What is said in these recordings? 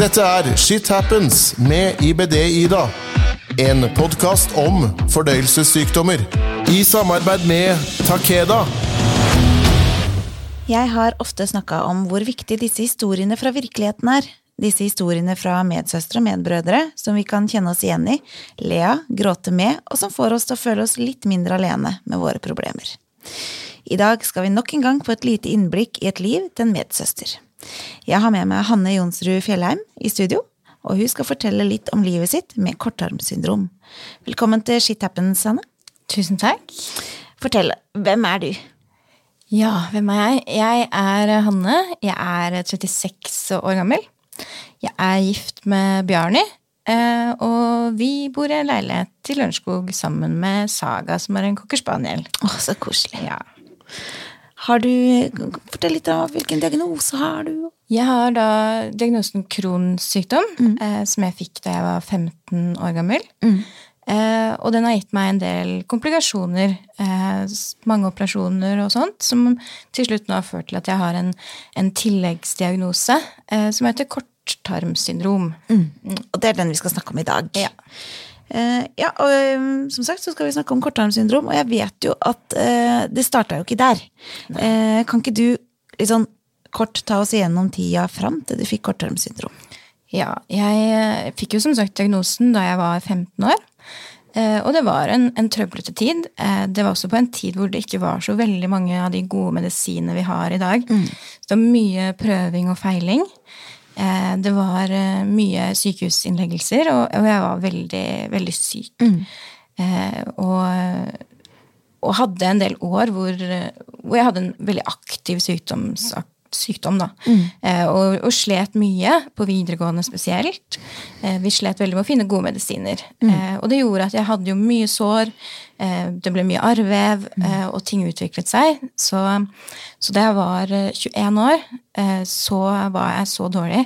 Dette er Shit Happens med IBD-Ida. En podkast om fordøyelsessykdommer. I samarbeid med Takeda. Jeg har ofte snakka om hvor viktig disse historiene fra virkeligheten er. Disse historiene fra medsøstre og medbrødre som vi kan kjenne oss igjen i, le av, gråte med, og som får oss til å føle oss litt mindre alene med våre problemer. I dag skal vi nok en gang få et lite innblikk i et liv til en medsøster. Jeg har med meg Hanne Jonsrud Fjellheim i studio, og hun skal fortelle litt om livet sitt med kortarmsyndrom. Velkommen til Shit Happens, Hanne. Tusen takk. Fortell, hvem er du? Ja, hvem er jeg? Jeg er Hanne. Jeg er 36 år gammel. Jeg er gift med Bjarni, eh, og vi bor i en leilighet i Lørenskog sammen med Saga, som er en cocker spaniel. Å, så koselig. Ja. Har du, Fortell litt om hvilken diagnose har du? Jeg har da diagnosen Crohns sykdom, eh, som jeg fikk da jeg var 15 år gammel. Eh, og den har gitt meg en del komplikasjoner, eh, mange operasjoner og sånt, som til slutt nå har ført til at jeg har en, en tilleggsdiagnose eh, som heter korttarmsyndrom. Og det er den vi skal snakke om i dag. Ja. Eh, ja, og um, som sagt så skal vi snakke om korttarmsyndrom, og jeg vet jo at eh, det starta jo ikke der. Eh, kan ikke du sånn kort ta oss igjennom tida fram til du fikk korttarmsyndrom? Ja, jeg eh, fikk jo som sagt diagnosen da jeg var 15 år. Eh, og det var en, en trøblete tid. Eh, det var også på en tid hvor det ikke var så veldig mange av de gode medisinene vi har i dag. Så det var mye prøving og feiling. Eh, det var eh, mye sykehusinnleggelser, og, jeg var veldig, veldig syk. Mm. og, og hadde en del år hvor, hvor jeg hadde en veldig aktiv sykdoms, sykdom. Da. Eh, og, og slet mye, på videregående spesielt. Eh, vi slet veldig med å finne gode medisiner. Eh, og det gjorde at jeg hadde jo mye sår, eh, det ble mye arrvev, eh, og ting utviklet seg. Så, så da jeg var eh, 21 år, eh, så var jeg så dårlig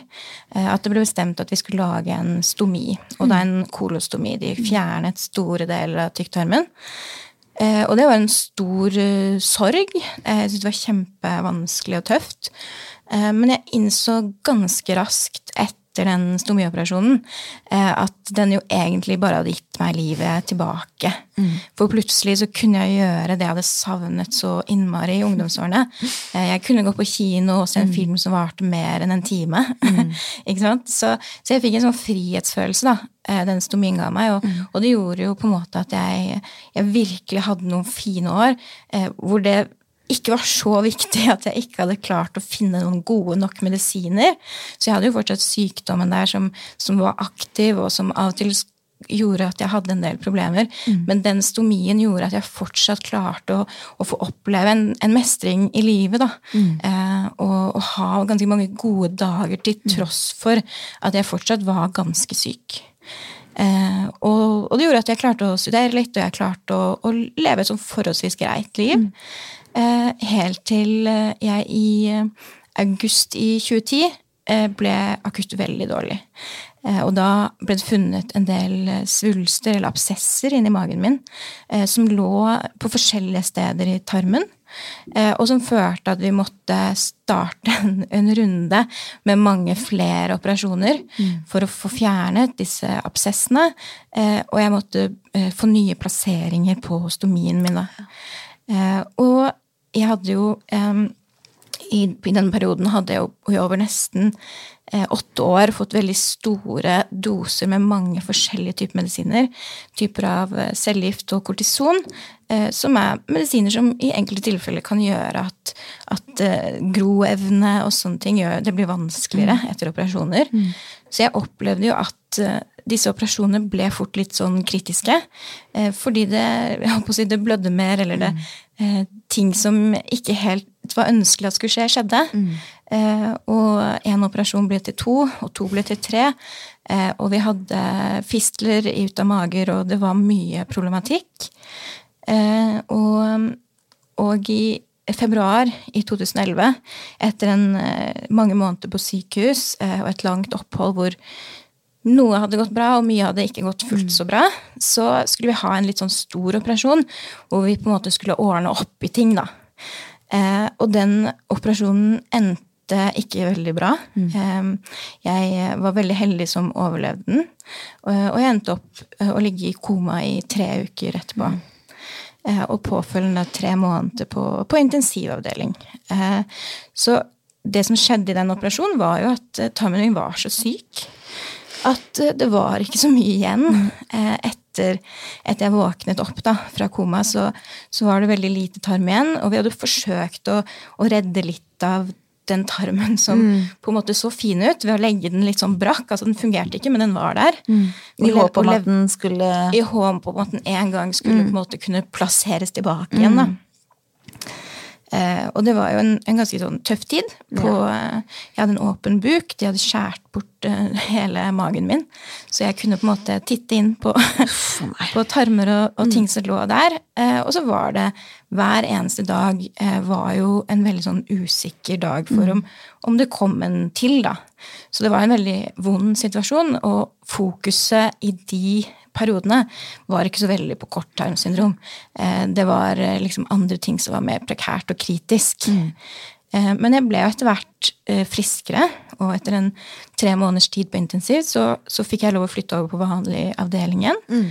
at det ble bestemt at vi skulle lage en stomi. Og det er en kolostomi. De fjernet store deler av tykktarmen. Eh, og det var en stor eh, sorg. Eh, Jeg syntes det var kjempevanskelig og tøft. Eh, men jeg innså ganske raskt etter den stomioperasjonen eh, at den jo egentlig bare hadde gitt meg livet tilbake. For plutselig så kunne jeg gjøre det jeg hadde savnet så innmari i ungdomsårene. Eh, jeg kunne gå på kino og se en film som varte mer enn en time. ikke sant? Så, så jeg fikk en sånn frihetsfølelse, da. eh, Den stomien ga meg. Og, og det gjorde jo på en måte at jeg, jeg virkelig hadde noen fine år hvor det ikke var så viktig at jeg ikke hadde klart å finne noen gode nok medisiner. Så jeg hadde jo fortsatt sykdommen der som, som var aktiv, og som av og til gjorde at jeg hadde en del problemer. Men den stomien gjorde at jeg fortsatt klarte å, å få oppleve en, en mestring i livet. Da. Eh, og, og ha ganske mange gode dager til tross for at jeg fortsatt var ganske syk. Eh, og, og det gjorde at jeg klarte å studere litt, og jeg klarte å, å leve et sånn forholdsvis greit liv. Eh, helt til eh, jeg i eh, august i 2010 eh, ble akutt veldig dårlig. Eh, og da ble det funnet en del eh, svulster eller absesser inni magen min eh, som lå på forskjellige steder i tarmen. Eh, og som førte at vi måtte starte en, en runde med mange flere operasjoner for å få fjernet disse absessene. Eh, og jeg måtte eh, få nye plasseringer på stomien min. Eh, og jeg hadde jo um, i, I denne perioden hadde jeg jo over nesten åtte år fått veldig store doser med mange forskjellige typer medisiner. Typer av eh, cellegift og kortison, eh, som er medisiner som i enkelte tilfeller kan gjøre at, at eh, groevne og sånne ting gjør, det blir vanskeligere etter operasjoner. Så jeg opplevde jo at eh, disse operasjonene ble fort litt sånn kritiske. Eh, fordi det, si, det blødde mer, eller det eh, ting som ikke helt var ønskelig at skulle skje, skjedde. Eh, og én operasjon ble til to, og to ble til tre. Eh, og vi hadde fistler ut av mager, og det var mye problematikk. Eh, og, og i februar i 2011, etter en, eh, mange måneder på sykehus eh, og et langt opphold hvor noe hadde gått bra, og mye hadde ikke gått fullt så bra, så skulle vi ha en litt sånn stor operasjon hvor vi på en måte skulle ordne opp i ting. da. Eh, og den operasjonen endte ikke veldig bra. Mm. Jeg var veldig heldig som overlevde den, og jeg endte opp å ligge i koma i tre uker etterpå. Mm. Og påfølgende tre måneder på, på intensivavdeling. Så det som skjedde i den operasjonen, var jo at tarmen min var så syk at det var ikke så mye igjen. Mm. Etter, etter jeg våknet opp da, fra koma, så, så, var det veldig lite tarm igjen. Og vi hadde forsøkt å, å redde litt av den tarmen som mm. på en måte så fin ut, ved å legge den litt sånn brakk. altså Den fungerte ikke, men den var der. Mm. I håp om at den skulle I håp om at den en gang skulle mm. på en måte kunne plasseres tilbake igjen. da. Eh, og det var jo en, en ganske sånn tøff tid. På, ja. eh, jeg hadde en åpen buk. De hadde skåret bort uh, hele magen min. Så jeg kunne på en måte titte inn på, på tarmer og, og, ting mm. som lå der. Eh, og så var det hver eneste dag eh, var jo en veldig sånn usikker dag for mm. om, om det kom en til, da. Så det var en veldig vond situasjon, og fokuset i de periodene var ikke så veldig på kort tarmsyndrom. det var eh, liksom andre ting som var mer prekært og kritisk. Mm. Eh, men jeg ble jo etter hvert friskere, og etter en tre måneders tid på intensiv så, så fikk jeg lov å flytte over på vanlig avdeling igjen. Mm.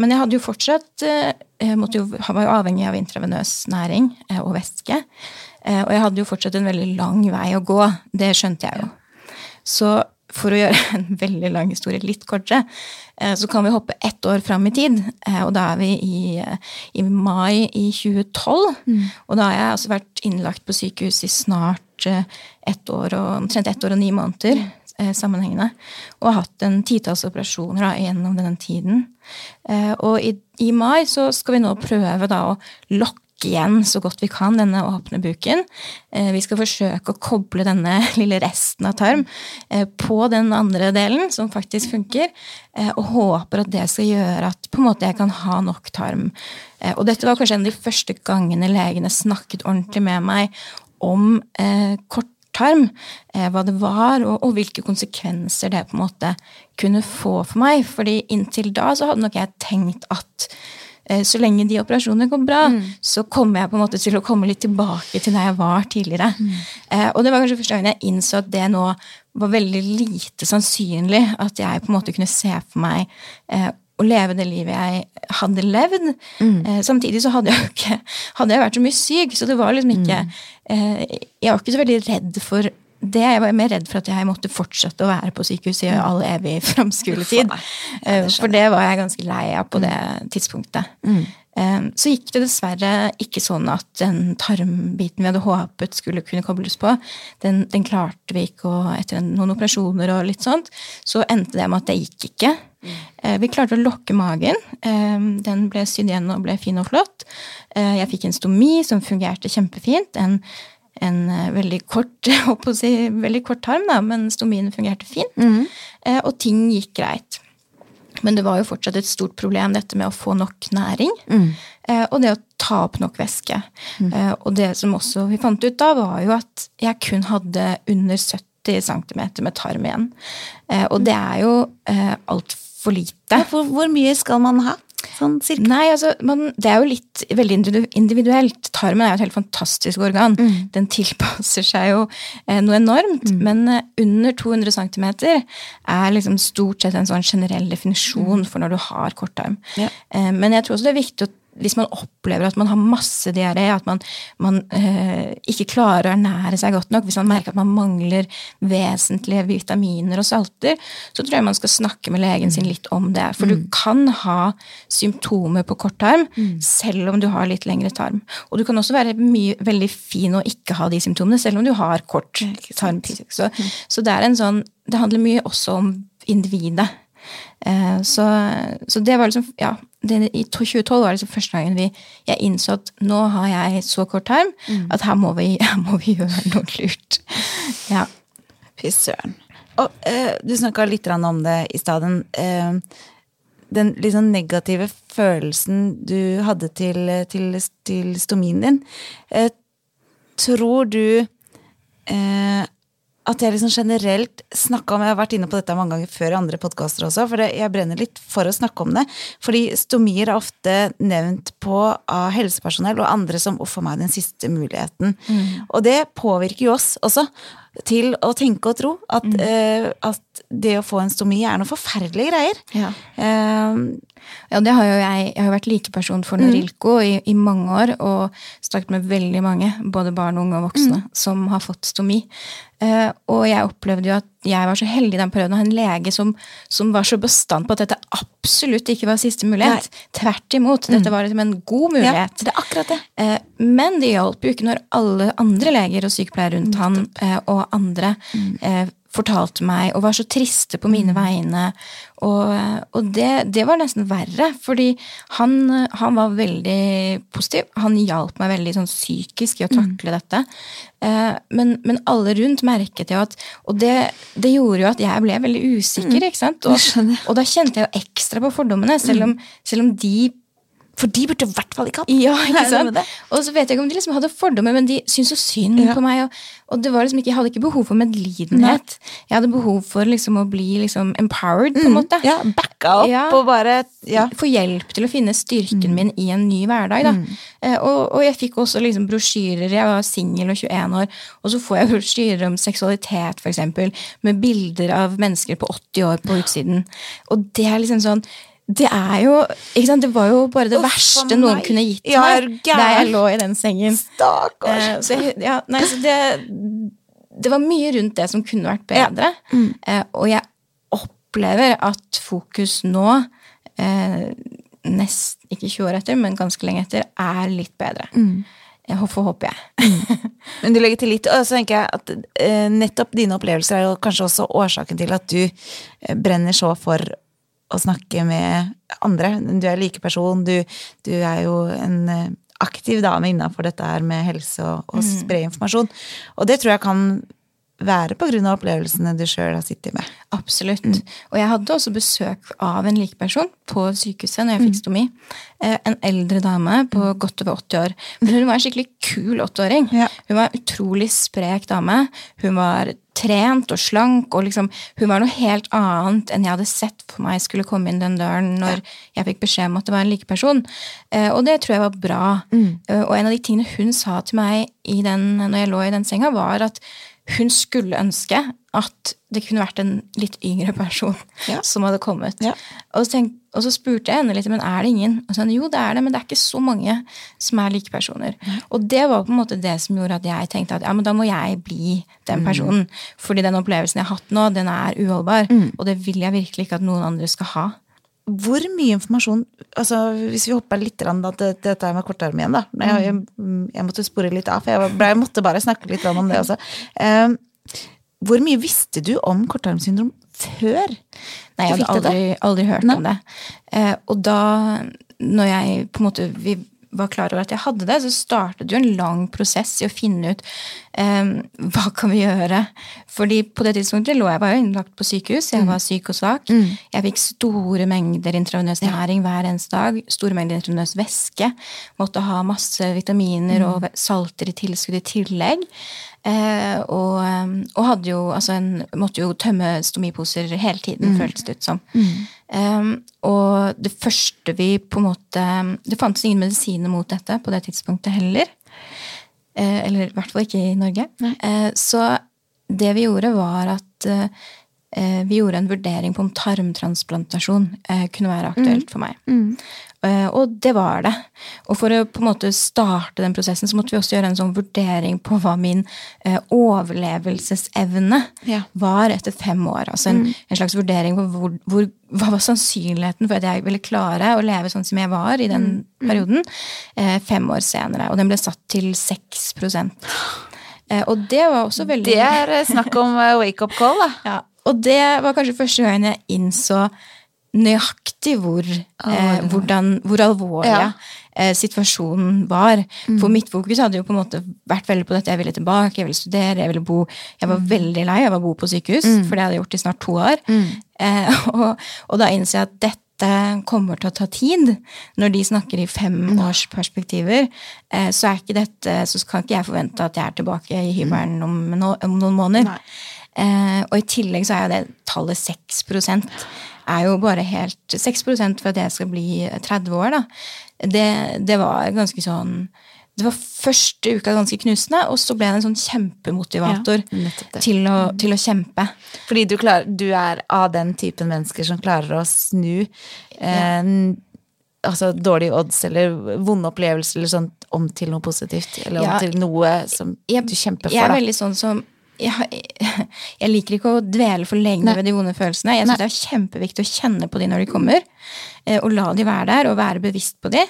Men jeg hadde jo fortsatt jeg jo, var jo avhengig av intravenøs næring og væske. Og jeg hadde jo fortsatt en veldig lang vei å gå. Det skjønte jeg jo. Så for å gjøre en veldig lang historie litt kortere, eh, så kan vi hoppe ett år fram i tid. Eh, og da er vi i, eh, i mai i 2012. Mm. Og da har jeg altså vært innlagt på sykehus i snart ett år og, omtrent ett år og ni måneder sammenhengende. Og har hatt en titalls operasjoner da, gjennom denne tiden. Og i, i, mai så skal vi nå prøve da å lokke igjen så godt vi kan denne åpne buken. Eh, vi skal forsøke å koble denne lille resten av tarm eh, på den andre delen, som faktisk funker, eh, og håper at det skal gjøre at på en måte jeg kan ha nok tarm. Og dette var kanskje en av de første gangene legene snakket ordentlig med meg om kort tarm, hva det var, og, og, hvilke konsekvenser det på en måte kunne få for meg. Fordi inntil da så hadde nok jeg tenkt at så lenge de operasjonene går bra, mm. så kommer jeg på en måte til å komme litt tilbake til der jeg var tidligere. Mm. Eh, og det var kanskje første gangen jeg innså at det nå var veldig lite sannsynlig at jeg på en måte kunne se for meg eh, å leve det livet jeg hadde levd. Mm. samtidig så hadde jeg jo ikke hadde jeg vært så mye syk, så det var liksom ikke mm. Jeg var ikke så veldig redd for det jeg var mer redd for at jeg måtte fortsette å være på sykehus i all evig framskuletid. Eh, for det var jeg ganske lei av på det tidspunktet. Mm. Eh, så gikk det dessverre ikke sånn at den tarmbiten vi hadde håpet skulle kunne kobles på, den, den klarte vi ikke, og etter noen operasjoner og litt sånt, så endte det med at det gikk ikke. Mm. Vi klarte å lokke magen. Den ble sydd igjen og ble fin og flott. Jeg fikk en stomi som fungerte kjempefint. En en uh, veldig kort si, veldig kort tarm, da, men stomien fungerte fint. Mm. Uh, og ting gikk greit. Men det var jo fortsatt et stort problem, dette med å få nok næring. Mm. Uh, og det å ta opp nok væske. Mm. og det som også vi fant ut da, var jo at jeg kun hadde under 70 cm med tarm igjen. og det er jo altfor lite. Hvor, hvor mye skal man ha? Sånn cirka? Nei, altså, man, Det er jo litt veldig individuelt. Tarmen er jo et helt fantastisk organ. Mm. Den tilpasser seg jo eh, noe enormt. Mm. Men eh, under 200 cm er liksom stort sett en sånn generell definisjon mm. for når du har korttarm. Ja. Eh, men jeg tror også det er viktig å hvis man opplever at man har masse diaré, at man, man øh, ikke klarer å ernære seg godt nok, hvis man merker at man mangler vesentlige vitaminer og salter, så tror jeg man skal snakke med legen sin litt om det. For mm. du kan ha symptomer på korttarm mm. selv om du har litt lengre tarm. Og du kan også være mye, veldig fin å ikke ha de symptomene, selv om du har kort tarm. Så, mm. så det er en sånn Det handler mye også om individet. Eh, så, så, det var liksom Ja, det, i 2012 var det liksom første gangen vi, jeg innså at nå har jeg så kort tarm mm. at her må, vi, her må, vi, gjøre noe lurt. Ja. Fy søren. Og uh, du snakka litt om det i stedet. Uh, den liksom negative følelsen du hadde til, til, til stomien din. Uh, tror du at jeg liksom generelt snakka om Jeg har vært inne på dette mange ganger før i andre podkaster også, for det, jeg brenner litt for å snakke om det. Fordi stomier er ofte nevnt på av helsepersonell og andre som 'uff a meg, den siste muligheten'. Og det påvirker jo oss også til å tenke og tro at, eh, at det å få en stomi er noen forferdelige greier. Ja. Eh, Ja, det har jo jeg. Jeg har vært likeperson for Norilco i, i mange år og snakket med veldig mange, både barn, unge og voksne, som har fått stomi. Uh, og jeg opplevde jo at jeg var så heldig i den perioden å ha en lege som, som var så bestandt på at dette absolutt ikke var siste mulighet. Tvert imot. Dette var liksom en god mulighet. ja, det er akkurat det. Uh, Men det hjalp jo ikke når alle andre leger og sykepleiere rundt han uh, og andre eh, fortalte meg og var så triste på mine vegne. Og, og det, det var nesten verre, fordi han, han var veldig positiv. Han hjalp meg veldig sånn psykisk i å takle dette. Eh, Men, men alle rundt merket jo at Og det, det gjorde jo at jeg ble veldig usikker. ikke sant? Og, og da kjente jeg jo ekstra på fordommene, selv om, selv om de For de burde i hvert fall ikke hatt ja, ikke sant? Og så vet jeg ikke om de liksom hadde fordommer, men de syntes så synd Ja. på meg. Og, og det var liksom ikke, jeg hadde ikke behov for medlidenhet. Jeg hadde behov for liksom å bli liksom empowered, på en måte. Ja, backa opp Ja. og bare Ja. Få hjelp til å finne styrken min i en ny hverdag. Da. Eh, og, og jeg fikk også liksom brosjyrer. Jeg var singel og 21 år, og så får jeg brosjyrer om seksualitet, eksempel, med bilder av mennesker på 80 år på utsiden. Og det er liksom sånn det er jo ikke sant? Det var jo bare det Uff, verste noen kunne gitt Ja, meg da jeg lå i den sengen. Stakkars. Så jeg, ja, nei, så det, det var mye rundt det som kunne vært bedre. Eh, og jeg opplever at fokus nå, eh, nest, ikke 20 år etter, men ganske lenge etter, er litt bedre. Mm. Hvorfor håper jeg. Men du legger til litt, og så tenker jeg at eh, nettopp dine opplevelser er jo kanskje også årsaken til at du brenner så for å snakke med andre. Du er likeperson, du, du er jo en eh, aktiv dame innafor dette her med helse og, og spre informasjon. Og det tror jeg kan være av opplevelsene du sjøl har sittet med. Absolutt. Og jeg hadde også besøk av en likeperson på sykehuset når jeg fikk stomi. Mm. En eldre dame på godt over 80 år. Men hun var en skikkelig kul 80-åring. Ja. Hun var en utrolig sprek dame. Hun var trent og slank, og liksom, hun var noe helt annet enn jeg hadde sett for meg skulle komme inn den døren når jeg fikk beskjed om at det var en likeperson. Eh, og det tror jeg var bra. Mm. og en av de tingene hun sa til meg i den, når jeg lå i den senga, var at hun skulle ønske at det kunne vært en litt yngre person Ja. som hadde kommet. Ja. Og, så tenk, og så spurte jeg henne litt, men er det ingen? Og så sa hun jo, det er det, men det er ikke så mange som er likepersoner. Og det var på en måte det som gjorde at jeg tenkte at ja, men da må jeg bli den personen. Fordi den opplevelsen jeg har hatt nå, den er uholdbar. Og det vil jeg virkelig ikke at noen andre skal ha. Hvor mye informasjon altså Hvis vi hopper litt da, til dette med kortarm igjen, da. Jeg, jeg, jeg måtte spore litt av, for jeg, ble, jeg måtte bare snakke litt om det også. Eh, hvor mye visste du om kortarmsyndrom før? Nei, jeg hadde aldri, aldri hørt Nei. om det. Eh, og da, når jeg på en måte vi var klar over at jeg hadde det, så startet jo en lang prosess i å finne ut eh, hva kan vi gjøre. Fordi på det tidspunktet lå jeg var jo innlagt på sykehus, jeg var syk og svak. Jeg fikk store mengder intravenøs næring hver eneste dag. Store mengder intravenøs væske. Måtte ha masse vitaminer og salter i tilskudd i tillegg. Eh, og, eh, og hadde jo, altså en, måtte jo tømme stomiposer hele tiden, føltes det ut som. Eh, og det første vi på en måte Det fantes ingen medisiner mot dette på det tidspunktet heller. Uh, eller i hvert fall ikke i Norge. Uh, så det vi gjorde, var at eh, vi gjorde en vurdering på om tarmtransplantasjon eh, kunne være aktuelt for meg. Mm. og det var det. Og for å på en måte starte den prosessen, så måtte vi også gjøre en sånn vurdering på hva min eh, overlevelsesevne Ja. var etter fem år. Altså en, en slags vurdering på hvor, hvor, hva var sannsynligheten for at jeg ville klare å leve sånn som jeg var i den perioden, eh, fem år senere. Og den ble satt til 6 eh, Og det var også veldig Det er eh, snakk om eh, wake-up call, da. ja, og det var kanskje første gangen jeg innså nøyaktig hvor, eh, hvordan, hvor alvorlig Ja. eh, situasjonen var. For mitt fokus hadde jo på en måte vært veldig på dette. Jeg ville tilbake, jeg ville studere, jeg ville bo Jeg var veldig lei av å bo på sykehus, for det hadde jeg gjort i snart to år. Eh, og, og da innså jeg at dette kommer til å ta tid. Når de snakker i femårsperspektiver, eh, så er ikke dette Så kan ikke jeg forvente at jeg er tilbake i hybelen om, no, om noen måneder. Nei. Eh, og i tillegg så er jo det tallet 6% er jo bare helt 6% for at jeg skal bli 30 år, da. Det, det var ganske sånn det var første uka ganske knusende, og så ble det en sånn kjempemotivator Ja, til, å, til å kjempe. Fordi du, klar, du er av den typen mennesker som klarer å snu eh, n- altså dårlige odds eller vonde opplevelser eller sånt om til noe positivt. Eller om Ja. til noe som jeg, du kjemper for? Jeg er Da. veldig sånn som jeg, jeg liker ikke å dvele for lenge ved de vonde følelsene. Jeg synes Det er kjempeviktig å kjenne på de når de kommer, eh, og la de være der, og være bevisst på de.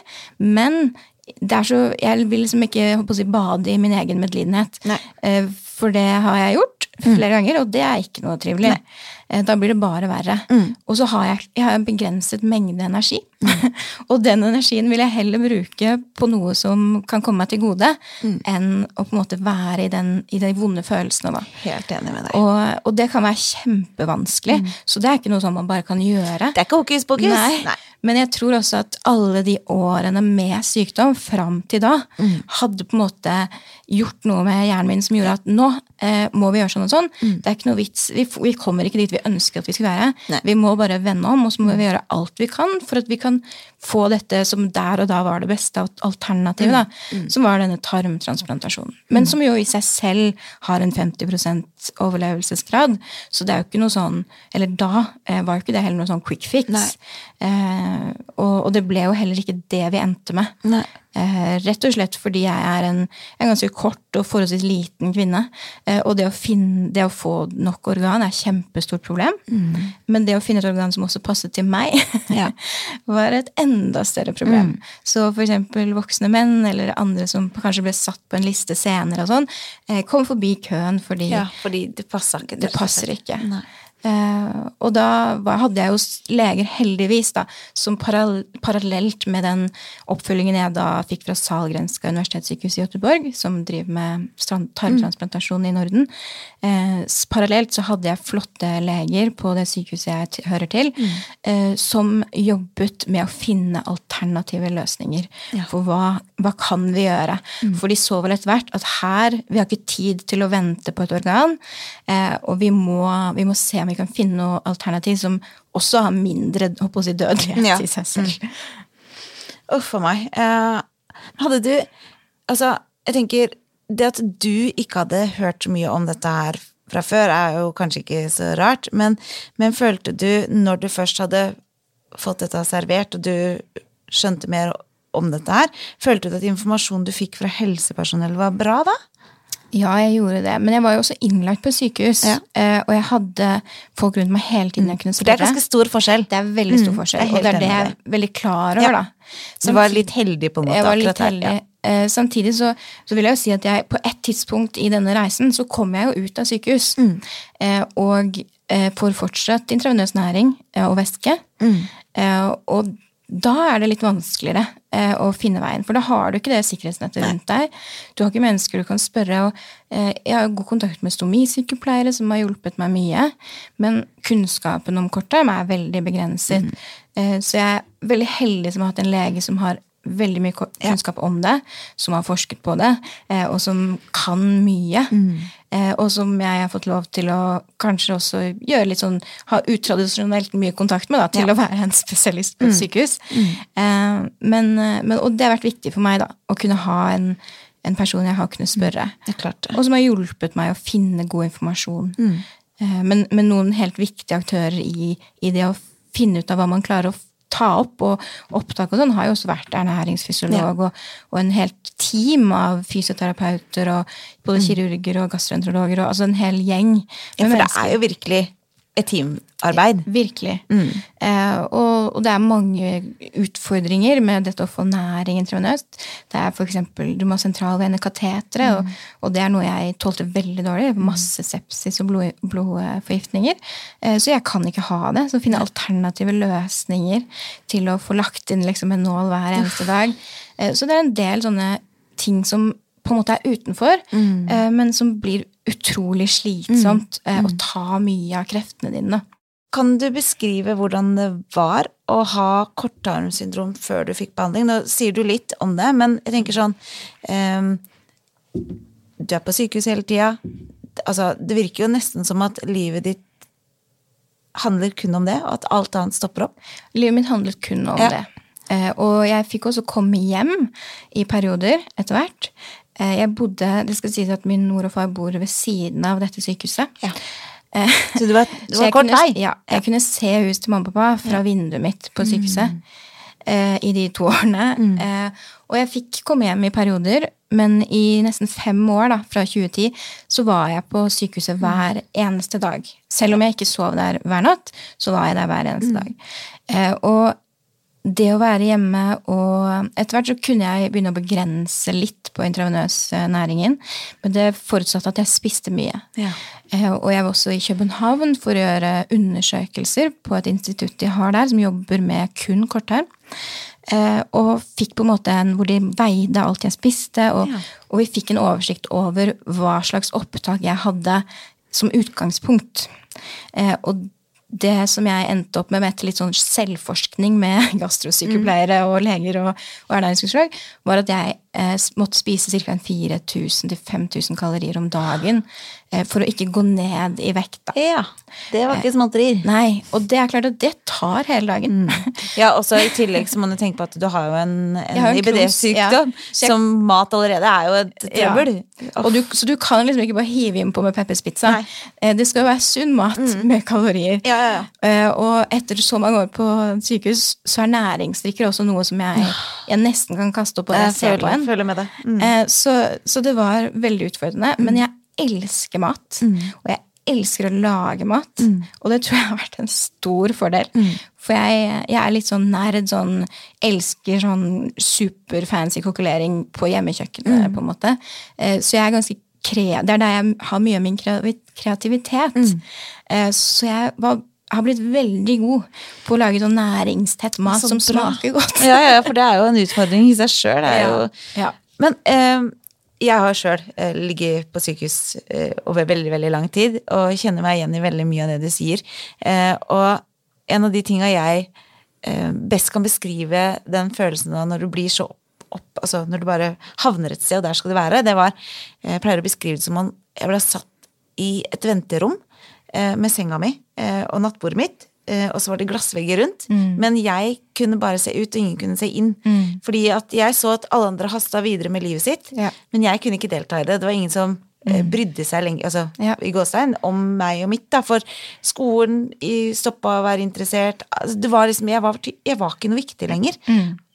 Men er så, jeg vil liksom ikke si, bade i min egen medlidenhet. Nei. Eh, For det har jeg gjort flere ganger, og det er ikke noe trivelig. Nei. Da blir det bare verre. Og så har jeg, jeg har en begrenset mengde energi. og den energien vil jeg heller bruke på noe som kan komme meg til gode, enn å på en måte være i, den, i de vonde følelsene. Da. Helt enig med deg. Og, og det kan være kjempevanskelig, så det er ikke noe som man bare kan gjøre. det er ikke hokus pokus. Nei. Men jeg tror også at alle de årene med sykdom fram til da Mm. hadde på en måte gjort noe med hjernen min som gjorde at nå eh, må vi gjøre sånn og sånn. Det er ikke noe vits. Vi, vi kommer ikke dit vi ønsker at vi skal være. Nei. Vi må bare vende om, og så må vi gjøre alt vi kan for at vi kan få dette som der og da var det beste alt- alternativet, da, Mm. som var denne tarmtransplantasjonen. Men som jo i seg selv har en 50 overlevelsesgrad. Så det er jo ikke noe sånn Eller da eh, var jo ikke det heller noe sånn quick fix. Eh, og, og det ble jo heller ikke det vi endte med. Nei. Eh, rett og slett fordi jeg er en, en ganske kort og forholdsvis liten kvinne. Eh, og det å, finne, det å få nok organ er et kjempestort problem. Men det å finne et organ som også passet til meg, Ja. var et enda større problem. Så for eksempel voksne menn eller andre som kanskje ble satt på en liste senere, og sånn, eh, kom forbi køen fordi Ja, fordi det passer ikke. det passer ikke. Nei. Eh, og da var, hadde jeg jo leger, heldigvis, da, som parall parallelt med den oppfølgingen jeg da fikk fra Salgrenska universitetssykehus i Göteborg, som driver med tarmtransplantasjon i Norden. Eh, parallelt så hadde jeg flotte leger på det sykehuset jeg hører til, eh, som jobbet med å finne alternative løsninger. Ja. For hva, hva kan vi gjøre? For de så vel etter hvert at her, vi har ikke tid til å vente på et organ, eh, og vi må, vi må se om vi kan finne noe alternativ som også har mindre håper jeg dødelighet Ja. i seg selv. Uff a meg. Eh, hadde du Altså, jeg tenker Det at du ikke hadde hørt så mye om dette her fra før, er jo kanskje ikke så rart, men, men følte du, når du først hadde fått dette servert, og du skjønte mer om dette her, følte du at informasjonen du fikk fra helsepersonell var bra da? Ja, jeg gjorde det. Men jeg var jo også innlagt på sykehus. Ja. eh, Og jeg hadde folk rundt meg hele tiden jeg kunne For det er spørre. ganske stor forskjell. Det er veldig stor Mm, forskjell, mm, det og det er det jeg er veldig klar Ja. over, Så Du var litt heldig på en måte Jeg var litt heldig. her, heldig. ja. Eh, samtidig så, så vil jeg jo si at jeg på et tidspunkt i denne reisen så kom jeg jo ut av sykehus. Mm. Eh, og eh, får fortsatt intravenøs næring eh, og væske. Mm. Eh, og da er det litt vanskeligere eh, å finne veien, for da har du ikke det sikkerhetsnettet rundt deg. Du har ikke mennesker du kan spørre. og eh, Jeg har god kontakt med stomisykepleiere som har hjulpet meg mye, men kunnskapen om korttarm er veldig begrenset. Eh, så jeg er veldig heldig som har hatt en lege som har veldig mye kunnskap kunnskap om det, som har forsket på det, eh, og som kan mye. Eh, og som jeg har fått lov til å kanskje også gjøre litt sånn Ha utradisjonelt mye kontakt med, da, til Ja. å være en spesialist på et sykehus. Eh, men, eh, men, og det har vært viktig for meg, da, å kunne ha en, en person jeg har kunnet spørre. Det. Og som har hjulpet meg å finne god informasjon. Eh, Men, men noen helt viktige aktører i, i det å finne ut av hva man klarer å ta opp, og opptak og sånn, har jo også vært ernæringsfysiolog og, og en helt team av fysioterapeuter og både kirurger og gastroenterologer og altså en hel gjeng. Ja, for det er jo virkelig et teamarbeid. Virkelig. Eh, og, og det er mange utfordringer med dette å få næring intravenøst. Det er for eksempel, Du må ha sentralvene katetre, og, og det er noe jeg tålte veldig dårlig. Masse sepsis og blod, blodforgiftninger. Eh, så jeg kan ikke ha det. Så finne alternative løsninger til å få lagt inn liksom en nål hver eneste dag. Eh, så det er en del sånne ting som på en måte er utenfor, eh, men som blir utrolig slitsomt eh, å ta mye av kreftene dine. Kan du beskrive hvordan det var å ha korttarmsyndrom før du fikk behandling? Nå sier du litt om det, men jeg tenker sånn eh, Du er på sykehus hele tida. altså, Det virker jo nesten som at livet ditt handler kun om det, og at alt annet stopper opp. Livet mitt handlet kun om Ja. det. Eh, og jeg fikk også komme hjem i perioder etter hvert. Eh, jeg bodde, Det skal sies at min mor og far bor ved siden av dette sykehuset. Ja. Eh, Så det var, det var kort vei. Ja, jeg kunne se hus til mamma og pappa fra vinduet mitt på sykehuset eh, i de to årene. Eh, og jeg fikk komme hjem i perioder, men i nesten fem år, da, fra 2010, så var jeg på sykehuset hver eneste dag. Selv om jeg ikke sov der hver natt, så var jeg der hver eneste dag. Eh, og det å være hjemme og Etter hvert så kunne jeg begynne å begrense litt på intravenøs eh, men det forutsatte at jeg spiste mye. Ja. Eh, Og jeg var også i København for å gjøre undersøkelser på et institutt de har der, som jobber med kun korttarm. Eh, Og fikk på en måte en hvor de veide alt jeg spiste, og, Ja. og vi fikk en oversikt over hva slags opptak jeg hadde som utgangspunkt. Og det som jeg endte opp med med etter litt sånn selvforskning med gastrosykepleiere og leger og, og var at jeg måtte spise ca. 4000-5000 kalorier om dagen eh, for å ikke gå ned i vekt. Ja. Det var ikke småtterier. Nei, og det er klart at det tar hele dagen. Ja, og I tillegg så må du tenke på at du har jo en, en IBD-sykdom. ja. Som mat allerede er jo et trøbbel. Ja. du, så du kan liksom ikke bare hive innpå med Peppers pizza. Nei. Eh, Det skal jo være sunn mat med kalorier. Ja. Eh, Og etter så mange år på sykehus, så er næringsdrikker også noe som jeg, jeg nesten kan kaste opp og Jeg jeg ser på en. føler med det. Mm. Eh, Så, så det var veldig utfordrende. Men jeg elsker mat. Og jeg elsker å lage mat. Og det tror jeg har vært en stor fordel. For jeg, jeg er litt sånn nerd, sånn elsker sånn superfancy kokkelering på hjemmekjøkkenet, på en måte. Eh, Så jeg er ganske kre... Det er der jeg har mye av min kreativitet. Eh, Så jeg var har blitt veldig god på å lage sånn næringstett mat som bra. smaker godt. Ja, ja, for det er jo en utfordring i seg sjøl. Ja. Ja. Men eh, jeg har sjøl eh, ligget på sykehus eh, over veldig, veldig lang tid, og kjenner meg igjen i veldig mye av det du sier. Eh, og en av de tinga jeg eh, best kan beskrive den følelsen av når du blir så opp, Altså når du bare havner et sted, og der skal du være, det var Jeg pleier å beskrive det som om jeg ble satt i et venterom med senga mi eh, og nattbordet mitt. eh, Og så var det glassvegger rundt. Men jeg kunne bare se ut, og ingen kunne se inn. Fordi at jeg så at alle andre hasta videre med livet sitt, Ja. men jeg kunne ikke delta i det. Det var ingen som mm. brydde seg lenge, altså, Ja. i gåstein, om meg og mitt. Da. For skolen stoppa å være interessert. Altså, det var liksom, jeg, var, jeg var ikke noe viktig lenger.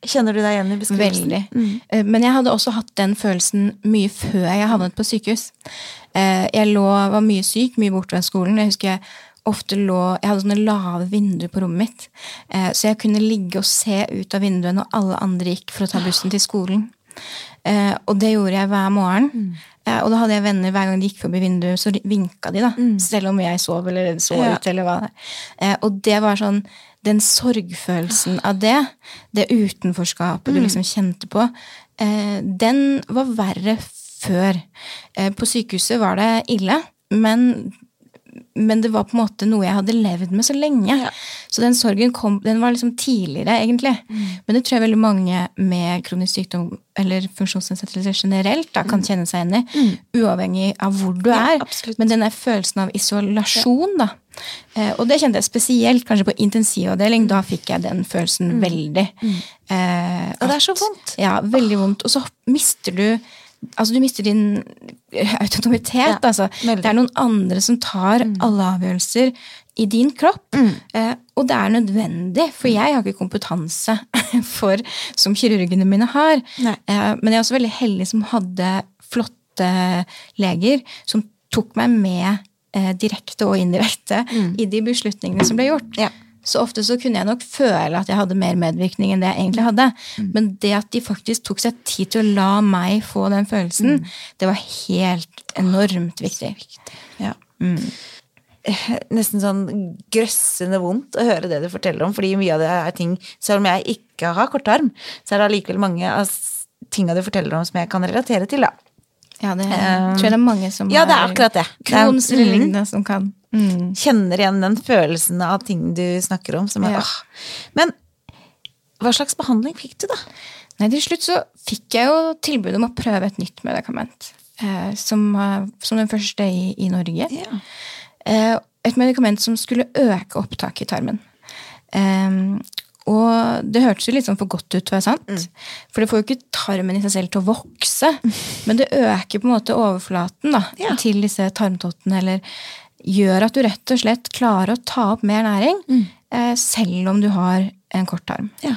Kjenner du deg igjen i beskrivelsen? Veldig. Eh, Men jeg hadde også hatt den følelsen mye før jeg havnet på sykehus. Eh, Jeg lå, var mye syk, mye borte fra skolen. Jeg husker jeg ofte lå Jeg hadde sånne lave vinduer på rommet mitt. eh, Så jeg kunne ligge og se ut av vinduet når alle andre gikk for å ta bussen til skolen. Eh, Og det gjorde jeg hver morgen. Eh, Og da hadde jeg venner hver gang de gikk forbi vinduet, så vinka de, da. Selv om jeg sov eller så ut, eller hva det er. Eh, Og det var sånn Den sorgfølelsen av det, det utenforskapet du liksom kjente på, eh, den var verre før. Eh, På sykehuset var det ille, men men det var på en måte noe jeg hadde levd med så lenge. Så den sorgen kom, den var liksom tidligere, egentlig. Men det tror jeg veldig mange med kronisk sykdom eller funksjonsnedsettelse generelt da, kan kjenne seg igjen i. Uavhengig av hvor du er. Ja, Men den der følelsen av isolasjon, da. Eh, og det kjente jeg spesielt kanskje på intensivavdeling. Da fikk jeg den følelsen veldig. Eh, Og det er så vondt. Ja, veldig vondt. Og så mister du Altså, du mister din autonomitet, Ja, altså. Det er noen andre som tar alle avgjørelser i din kropp. Eh, og det er nødvendig, for jeg har ikke kompetanse for, som kirurgene mine har. Eh, men jeg er også veldig heldig som hadde flotte leger som tok meg med eh, direkte og indirekte i de beslutningene som ble gjort. Ja. Så ofte så kunne jeg nok føle at jeg hadde mer medvirkning enn det jeg egentlig hadde. Men det at de faktisk tok seg tid til å la meg få den følelsen, det var helt enormt viktig. Ja. Mm. Nesten sånn grøssende vondt å høre det du forteller om, fordi mye av det er ting Selv om jeg ikke har kortarm, så er det allikevel mange av tinga du forteller om som jeg kan relatere til, da. Ja, det tror jeg det er mange som Ja, det er akkurat det. Er- Crohns eller Mm. lignende som kan. Mm. Kjenner igjen den følelsen av ting du snakker om. Som er, Ja. åh. Men hva slags behandling fikk du, da? Nei, til slutt så fikk jeg jo tilbud om å prøve et nytt medikament. eh, som, som den første i, i Norge. Ja. Eh, et medikament som skulle øke opptaket i tarmen. Eh, og det hørtes jo litt sånn for godt ut, var sant? For det får jo ikke tarmen i seg selv til å vokse, men det øker på en måte overflaten da, Ja. til disse tarmtottene, eller gjør at du rett og slett klarer å ta opp mer næring, eh, selv om du har en kort arm. Ja.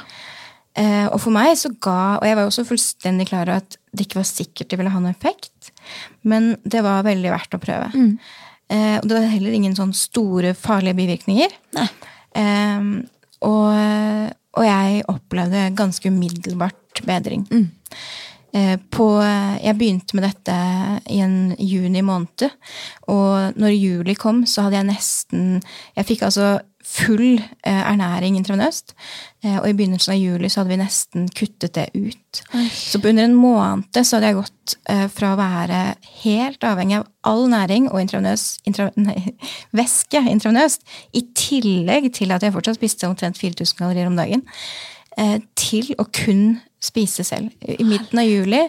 Eh, og for meg så ga Og jeg var jo også fullstendig klar over at det ikke var sikkert det ville ha noen effekt, men det var veldig verdt å prøve. Eh, og det var heller ingen sånn store, farlige bivirkninger. Nei. Eh, og, og jeg opplevde ganske umiddelbart bedring. Eh, På, jeg begynte med dette i en juni måned, og når juli kom, så hadde jeg nesten Jeg fikk altså full eh, ernæring intravenøst, eh, og i begynnelsen av juli så hadde vi nesten kuttet det ut. Så på under en måned så hadde jeg gått eh, fra å være helt avhengig av all næring og intravenøs, intra, væske intravenøst, i tillegg til at jeg fortsatt spiste omtrent 4000 kalorier om dagen, eh, til å kun spise selv. I midten av juli,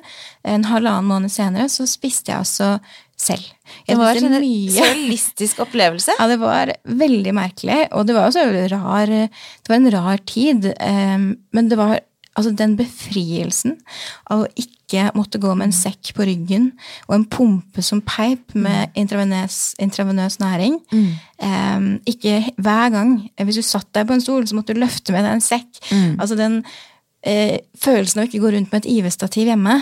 en halvannen måned senere, så spiste jeg altså selv. Det var en surrealistisk opplevelse. Ja, det var veldig merkelig, og det var også rar Det var en rar tid. eh, Men det var altså den befrielsen av å ikke måtte gå med en sekk på ryggen og en pumpe som peip med intravenøs, intravenøs næring. Eh, ikke hver gang. Hvis du satt deg på en stol, så måtte du løfte med deg en sekk. Altså den eh, følelsen av å ikke gå rundt med et IV-stativ hjemme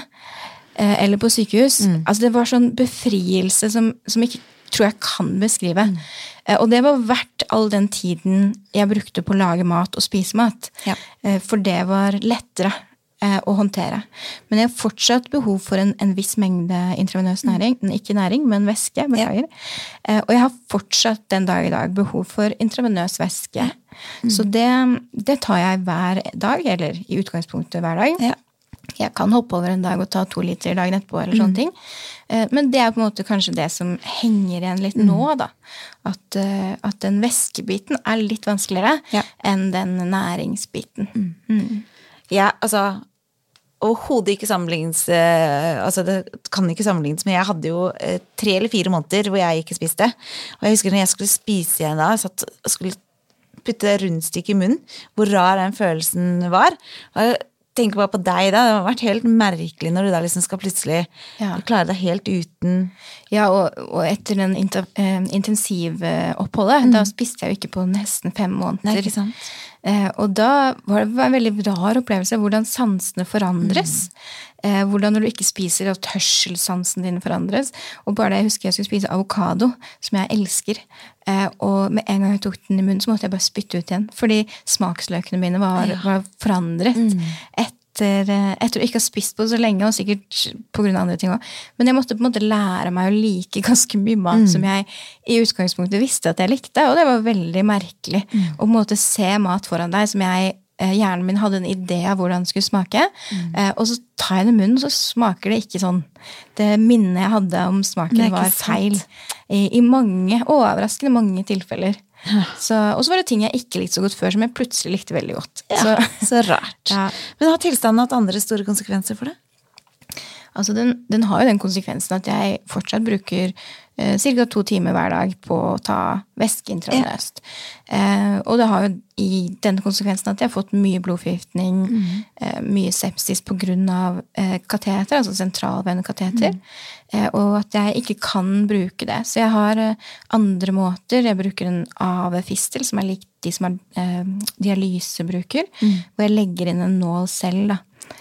eh, eller på sykehus. Altså Det var sånn befrielse som, som ikke tror jeg kan beskrive. Eh, og det var verdt all den tiden jeg brukte på å lage mat og spise mat. Ja. Eh, for det var lettere eh, å håndtere. Men jeg har fortsatt behov for en, en viss mengde intravenøs næring. Ikke næring, men væske. Beklager. Eh, og jeg har fortsatt den dag i dag behov for intravenøs væske. Så det, det tar jeg hver dag, eller i utgangspunktet hver dag. Ja. Jeg kan hoppe over en dag og ta to liter dagen etterpå. eller sånne ting. Eh, Men det er på en måte kanskje det som henger igjen litt nå. da. At, eh, at den væskebiten er litt vanskeligere Ja. enn den næringsbiten. Ja, altså Overhodet ikke sammenlignes eh, Altså, det kan ikke sammenlignes, men jeg hadde jo tre eller fire måneder hvor jeg ikke spiste. Og jeg husker når jeg skulle spise igjen da, satt skulle putte rundstykket i munnen, hvor rar den følelsen var. Og tenker bare på deg da, det har vært helt merkelig når du da liksom skal plutselig Ja. klare deg helt uten Ja, og, og etter den intensivoppholdet, mm. da spiste jeg jo ikke på nesten fem måneder. Nei, ikke sant? Eh, og da var det en veldig rar opplevelse hvordan sansene forandres. Eh, hvordan når du ikke spiser, og tørselssansen din forandres. Og bare det jeg husker jeg skulle spise avokado, som jeg elsker. Eh, og med en gang jeg tok den i munnen, så måtte jeg bare spytte ut igjen. Fordi smaksløkene mine var, var forandret. Etter, eh, etter å ikke ha spist på det så lenge, og sikkert pga. andre ting òg. Men jeg måtte på en måte lære meg å like ganske mye mat som jeg i utgangspunktet visste at jeg likte, og det var veldig merkelig. Å på en måte se mat foran deg som jeg eh, Hjernen min hadde en idé av hvordan det skulle smake. Mm. Og så tar jeg det i munnen, så smaker det ikke sånn. Det minnet jeg hadde om smaken, var feil. I, I mange, overraskende mange tilfeller. Så, og så var det ting jeg ikke likte så godt før, som jeg plutselig likte veldig godt. Ja, Så, så rart. Ja. Men har tilstanden hatt andre store konsekvenser for det? Altså den, den har jo den konsekvensen at jeg fortsatt bruker ca. to timer hver dag på å ta væske intravenøst. Eh, og det har jo i den konsekvensen at jeg har fått mye blodforgiftning, eh, mye sepsis pga. Eh, kateter, altså sentralvenekateter, eh, og at jeg ikke kan bruke det. Så jeg har eh, andre måter. Jeg bruker en AV-fistel, som er lik de som er eh, dialyse bruker, hvor jeg legger inn en nål selv. da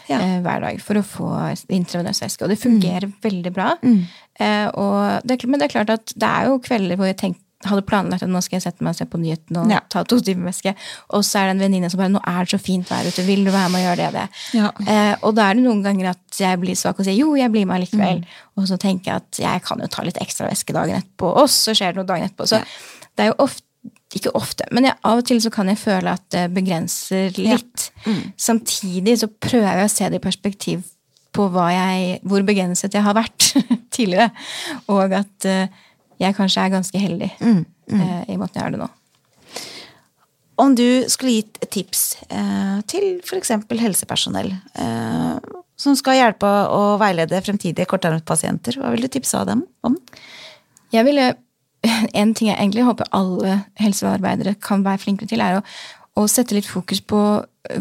Ja. eh, hver dag for å få intravenøs væske. Og det fungerer veldig bra. Eh, og det, er kl- men det er klart at det er jo kvelder hvor jeg tenk, hadde planlagt at nå skal jeg sette meg og se på nyhetene og Ja. ta to timer væske, og så er det en venninne som bare 'Nå er det så fint vær ute, vil du være med og gjøre det?' det? Ja. Eh, og da er det noen ganger at jeg blir svak og sier 'jo, jeg blir med likevel'. Og så tenker jeg at jeg kan jo ta litt ekstra væske dagen etterpå, og så skjer det noe dagen etterpå. Så Ja. det er jo ofte ikke ofte, men jeg, av og til så kan jeg føle at det begrenser litt. Samtidig så prøver jeg å se det i perspektiv på jeg, hvor begrenset jeg har vært tidligere. Og at eh, jeg kanskje er ganske heldig eh, i måten jeg gjør det nå. Om du skulle gitt tips eh, til f.eks. helsepersonell eh, som skal hjelpe å veilede fremtidige kortarmspasienter. Hva vil du tipse av dem om? Jeg ville, En ting jeg egentlig håper alle helsearbeidere kan være flinkere til, er å, å sette litt fokus på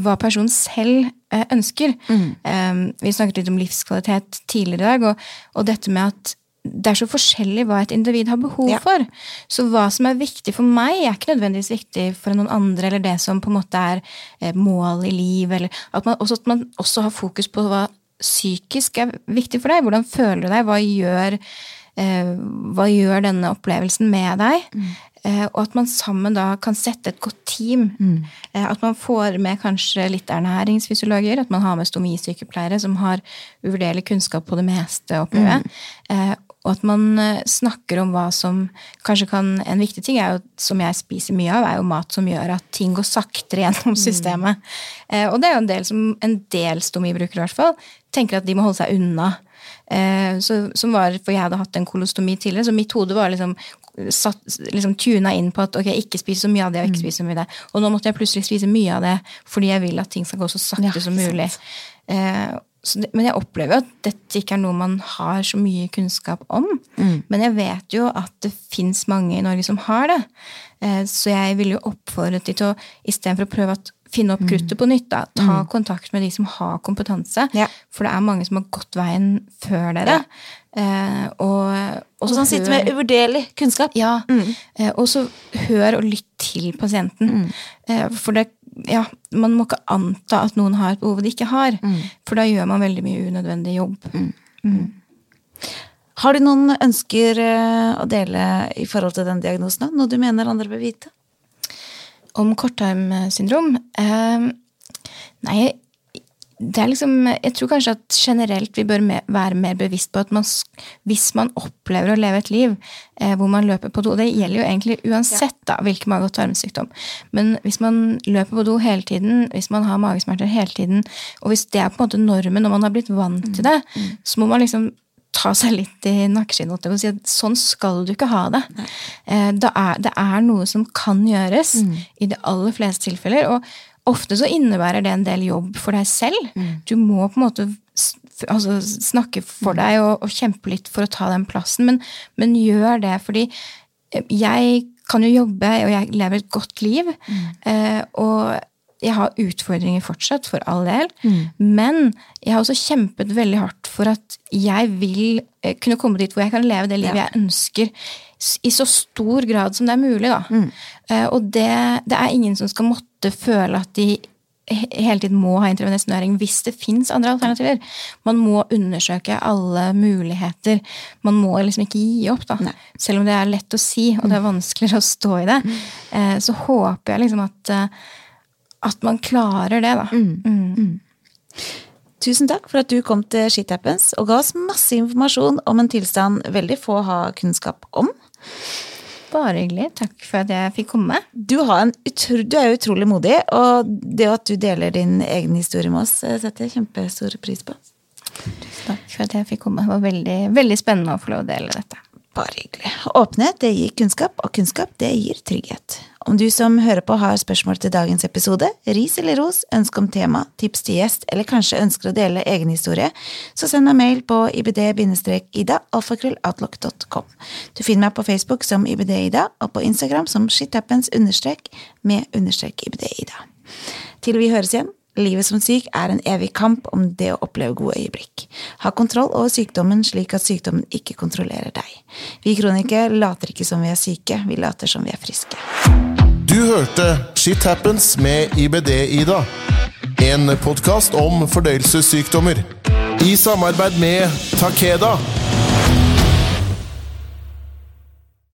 hva personen selv ønsker. Mm. vi snakket litt om livskvalitet tidligere i dag, og, og dette med at det er så forskjellig hva et individ har behov Ja. for. Så hva som er viktig for meg, er ikke nødvendigvis viktig for noen andre, eller det som på en måte er eh, mål i liv, eller at man også, at man også har fokus på hva psykisk er viktig for deg. Hvordan føler du deg? Hva gjør, eh, hva gjør denne opplevelsen med deg? Mm. og at man sammen da kan sette et godt team. Mm. at man får med kanskje litt ernæringsfysiologer, at man har med stomisykepleiere som har uvurderlig kunnskap på det meste, opplever jeg. Eh, og at man eh, snakker om hva som kanskje kan En viktig ting er jo, som jeg spiser mye av, er jo mat som gjør at ting går saktere gjennom systemet. Eh, og det er jo en del som en del stomibrukere i hvert fall tenker at de må holde seg unna. Eh, så, som var, For jeg hadde hatt en kolostomi tidligere, så mitt hode var liksom satt, liksom tuna inn på at ok, ikke spise så mye av det og ikke spise så mye av det. Og nå måtte jeg plutselig spise mye av det fordi jeg vil at ting skal gå så sakte Ja, som mulig. Eh, så det, men jeg opplever jo at dette ikke er noe man har så mye kunnskap om. Men jeg vet jo at det fins mange i Norge som har det. Eh, så jeg vil jo oppfordret de til å istedenfor å prøve å finne opp kruttet på nytt, da, ta kontakt med de som har kompetanse. Ja. For det er mange som har gått veien før dere. Eh, og, og som sitter med uvurderlig kunnskap. ja, eh, og så hør og lytt til pasienten. Eh, For det, ja, man må ikke anta at noen har et behov de ikke har. For da gjør man veldig mye unødvendig jobb. Har du noen ønsker eh, å dele i forhold til den diagnosen? Noe du mener andre bør vite? Om korttarmsyndrom eh, Nei, det er liksom Jeg tror kanskje at generelt vi bør me- være mer bevisst på at man, hvis man opplever å leve et liv eh, hvor man løper på do Det gjelder jo egentlig uansett da, hvilken mage- og tarmsykdom. Men hvis man løper på do hele tiden, hvis man har magesmerter hele tiden, og hvis det er på en måte normen og man har blitt vant til det, så må man liksom ta seg litt i nakkeskinnet si at sånn skal du ikke ha det. Eh, da er, det er noe som kan gjøres i de aller fleste tilfeller. Og ofte så innebærer det en del jobb for deg selv. Du må på en måte altså, snakke for deg og, og kjempe litt for å ta den plassen, men, men gjør det fordi eh, jeg kan jo jobbe, og jeg lever et godt liv. eh, og jeg har utfordringer fortsatt, for all del. Men jeg har også kjempet veldig hardt for at jeg vil eh, kunne komme dit hvor jeg kan leve det livet jeg ønsker. I så stor grad som det er mulig, da. Eh, og det, det er ingen som skal måtte føle at de hele tiden må ha intravenøsnæring hvis det fins andre alternativer. Man må undersøke alle muligheter. Man må liksom ikke gi opp, da. Selv om det er lett å si, og det er vanskeligere å stå i det. Eh, så håper jeg liksom at at man klarer det, da. Mm. Tusen takk for at du kom til Shit Happens og ga oss masse informasjon om en tilstand veldig få har kunnskap om. Bare hyggelig. Takk for at jeg fikk komme. Du, har en utro, du er utrolig modig, og det at du deler din egen historie med oss, eh, setter jeg kjempestor pris på. Takk for at jeg fikk komme. Det var veldig, veldig spennende å få lov å dele dette. Bare hyggelig. Åpenhet det gir kunnskap, og kunnskap det gir trygghet. Om du som hører på har spørsmål til dagens episode, ris eller ros, ønske om tema, tips til gjest, eller kanskje ønsker å dele egen historie, så send meg mail på ibd-ida alfakrølloutlook.com. Du finner meg på Facebook som ibd-ida, og på Instagram som shithappens understrek med understrek ibd-ida. Til vi høres igjen, livet som syk er en evig kamp om det å oppleve gode øyeblikk. Ha kontroll over sykdommen slik at sykdommen ikke kontrollerer deg. Vi kronikere later ikke som vi er syke, vi later som vi er friske. Du hørte Shit Happens med IBD-Ida. En podkast om fordøyelsessykdommer. I samarbeid med Takeda.